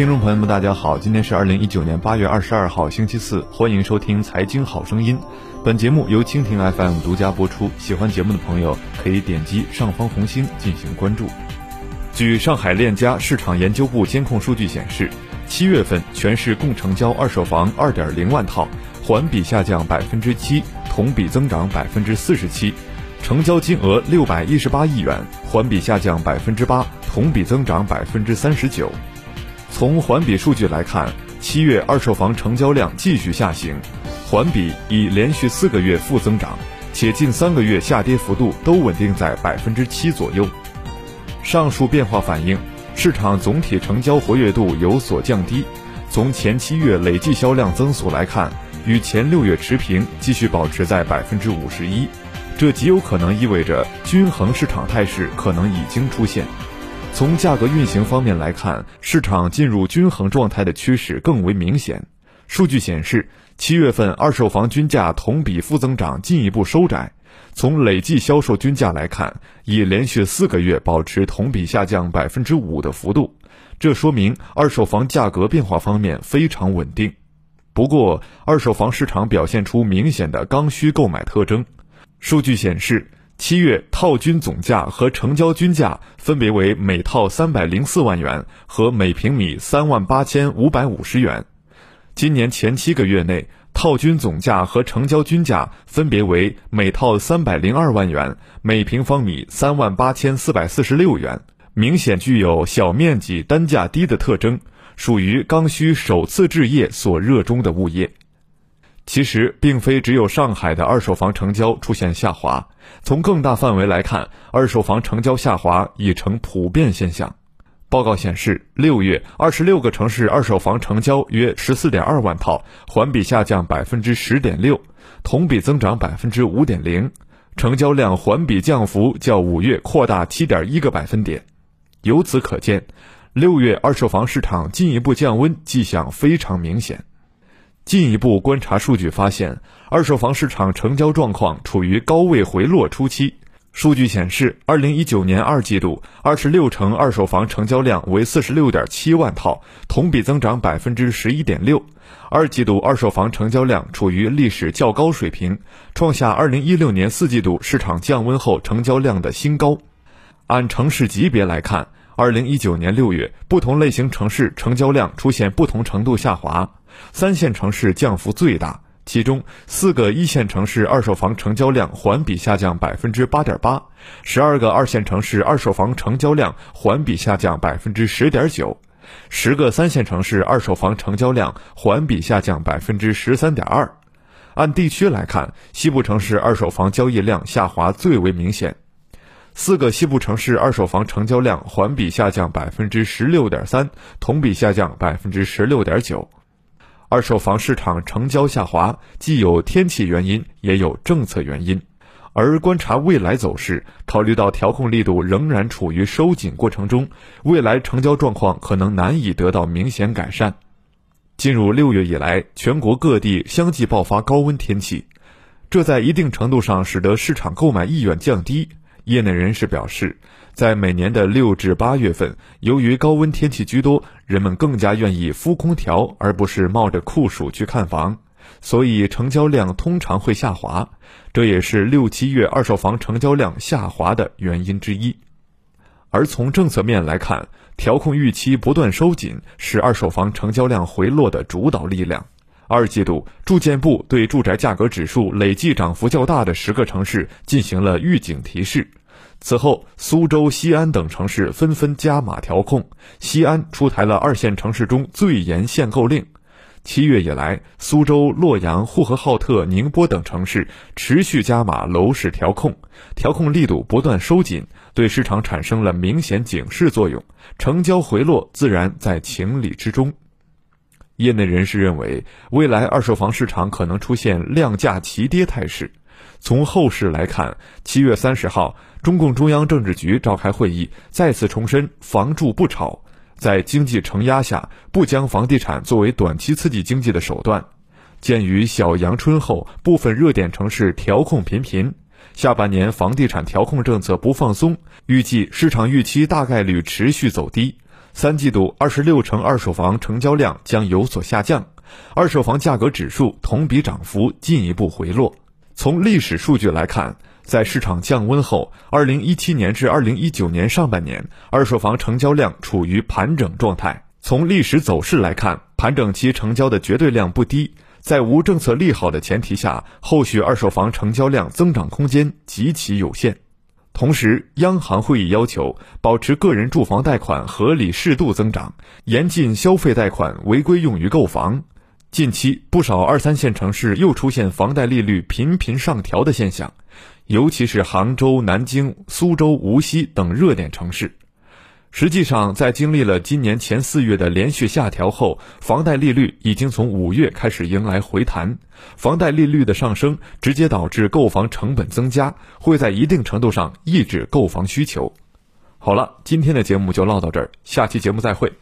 听众朋友们，大家好，今天是二零一九年八月二十二号，星期四，欢迎收听《财经好声音》。本节目由蜻蜓 FM 独家播出。喜欢节目的朋友可以点击上方红心进行关注。据上海链家市场研究部监控数据显示，七月份全市共成交二手房二点零万套，环比下降百分之七，同比增长百分之四十七，成交金额六百一十八亿元，环比下降百分之八，同比增长百分之三十九。从环比数据来看，七月二手房成交量继续下行，环比已连续四个月负增长，且近三个月下跌幅度都稳定在百分之七左右。上述变化反映，市场总体成交活跃度有所降低。从前七月累计销量增速来看，与前六月持平，继续保持在百分之五十一，这极有可能意味着均衡市场态势可能已经出现。从价格运行方面来看，市场进入均衡状态的趋势更为明显。数据显示，七月份二手房均价同比负增长进一步收窄。从累计销售均价来看，已连续四个月保持同比下降百分之五的幅度，这说明二手房价格变化方面非常稳定。不过，二手房市场表现出明显的刚需购买特征。数据显示。七月套均总价和成交均价分别为每套三百零四万元和每平米三万八千五百五十元。今年前七个月内，套均总价和成交均价分别为每套三百零二万元、每平方米三万八千四百四十六元，明显具有小面积、单价低的特征，属于刚需首次置业所热衷的物业。其实，并非只有上海的二手房成交出现下滑。从更大范围来看，二手房成交下滑已成普遍现象。报告显示，六月二十六个城市二手房成交约十四点二万套，环比下降百分之十点六，同比增长百分之五点零，成交量环比降幅较五月扩大七点一个百分点。由此可见，六月二手房市场进一步降温迹象非常明显。进一步观察数据发现，二手房市场成交状况处于高位回落初期。数据显示，二零一九年二季度二十六城二手房成交量为四十六点七万套，同比增长百分之十一点六。二季度二手房成交量处于历史较高水平，创下二零一六年四季度市场降温后成交量的新高。按城市级别来看，二零一九年六月，不同类型城市成交量出现不同程度下滑。三线城市降幅最大，其中四个一线城市二手房成交量环比下降百分之八点八，十二个二线城市二手房成交量环比下降百分之十点九，十个三线城市二手房成交量环比下降百分之十三点二。按地区来看，西部城市二手房交易量下滑最为明显，四个西部城市二手房成交量环比下降百分之十六点三，同比下降百分之十六点九。二手房市场成交下滑，既有天气原因，也有政策原因。而观察未来走势，考虑到调控力度仍然处于收紧过程中，未来成交状况可能难以得到明显改善。进入六月以来，全国各地相继爆发高温天气，这在一定程度上使得市场购买意愿降低。业内人士表示。在每年的六至八月份，由于高温天气居多，人们更加愿意敷空调，而不是冒着酷暑去看房，所以成交量通常会下滑，这也是六七月二手房成交量下滑的原因之一。而从政策面来看，调控预期不断收紧是二手房成交量回落的主导力量。二季度，住建部对住宅价格指数累计涨幅较大的十个城市进行了预警提示。此后，苏州、西安等城市纷纷加码调控。西安出台了二线城市中最严限购令。七月以来，苏州、洛阳、呼和浩特、宁波等城市持续加码楼市调控，调控力度不断收紧，对市场产生了明显警示作用。成交回落自然在情理之中。业内人士认为，未来二手房市场可能出现量价齐跌态势。从后市来看，七月三十号，中共中央政治局召开会议，再次重申“房住不炒”。在经济承压下，不将房地产作为短期刺激经济的手段。鉴于小阳春后部分热点城市调控频频，下半年房地产调控政策不放松，预计市场预期大概率持续走低。三季度二十六城二手房成交量将有所下降，二手房价格指数同比涨幅进一步回落。从历史数据来看，在市场降温后，二零一七年至二零一九年上半年，二手房成交量处于盘整状态。从历史走势来看，盘整期成交的绝对量不低，在无政策利好的前提下，后续二手房成交量增长空间极其有限。同时，央行会议要求保持个人住房贷款合理适度增长，严禁消费贷款违规用于购房。近期，不少二三线城市又出现房贷利率频频上调的现象，尤其是杭州、南京、苏州、无锡等热点城市。实际上，在经历了今年前四月的连续下调后，房贷利率已经从五月开始迎来回弹。房贷利率的上升直接导致购房成本增加，会在一定程度上抑制购房需求。好了，今天的节目就唠到这儿，下期节目再会。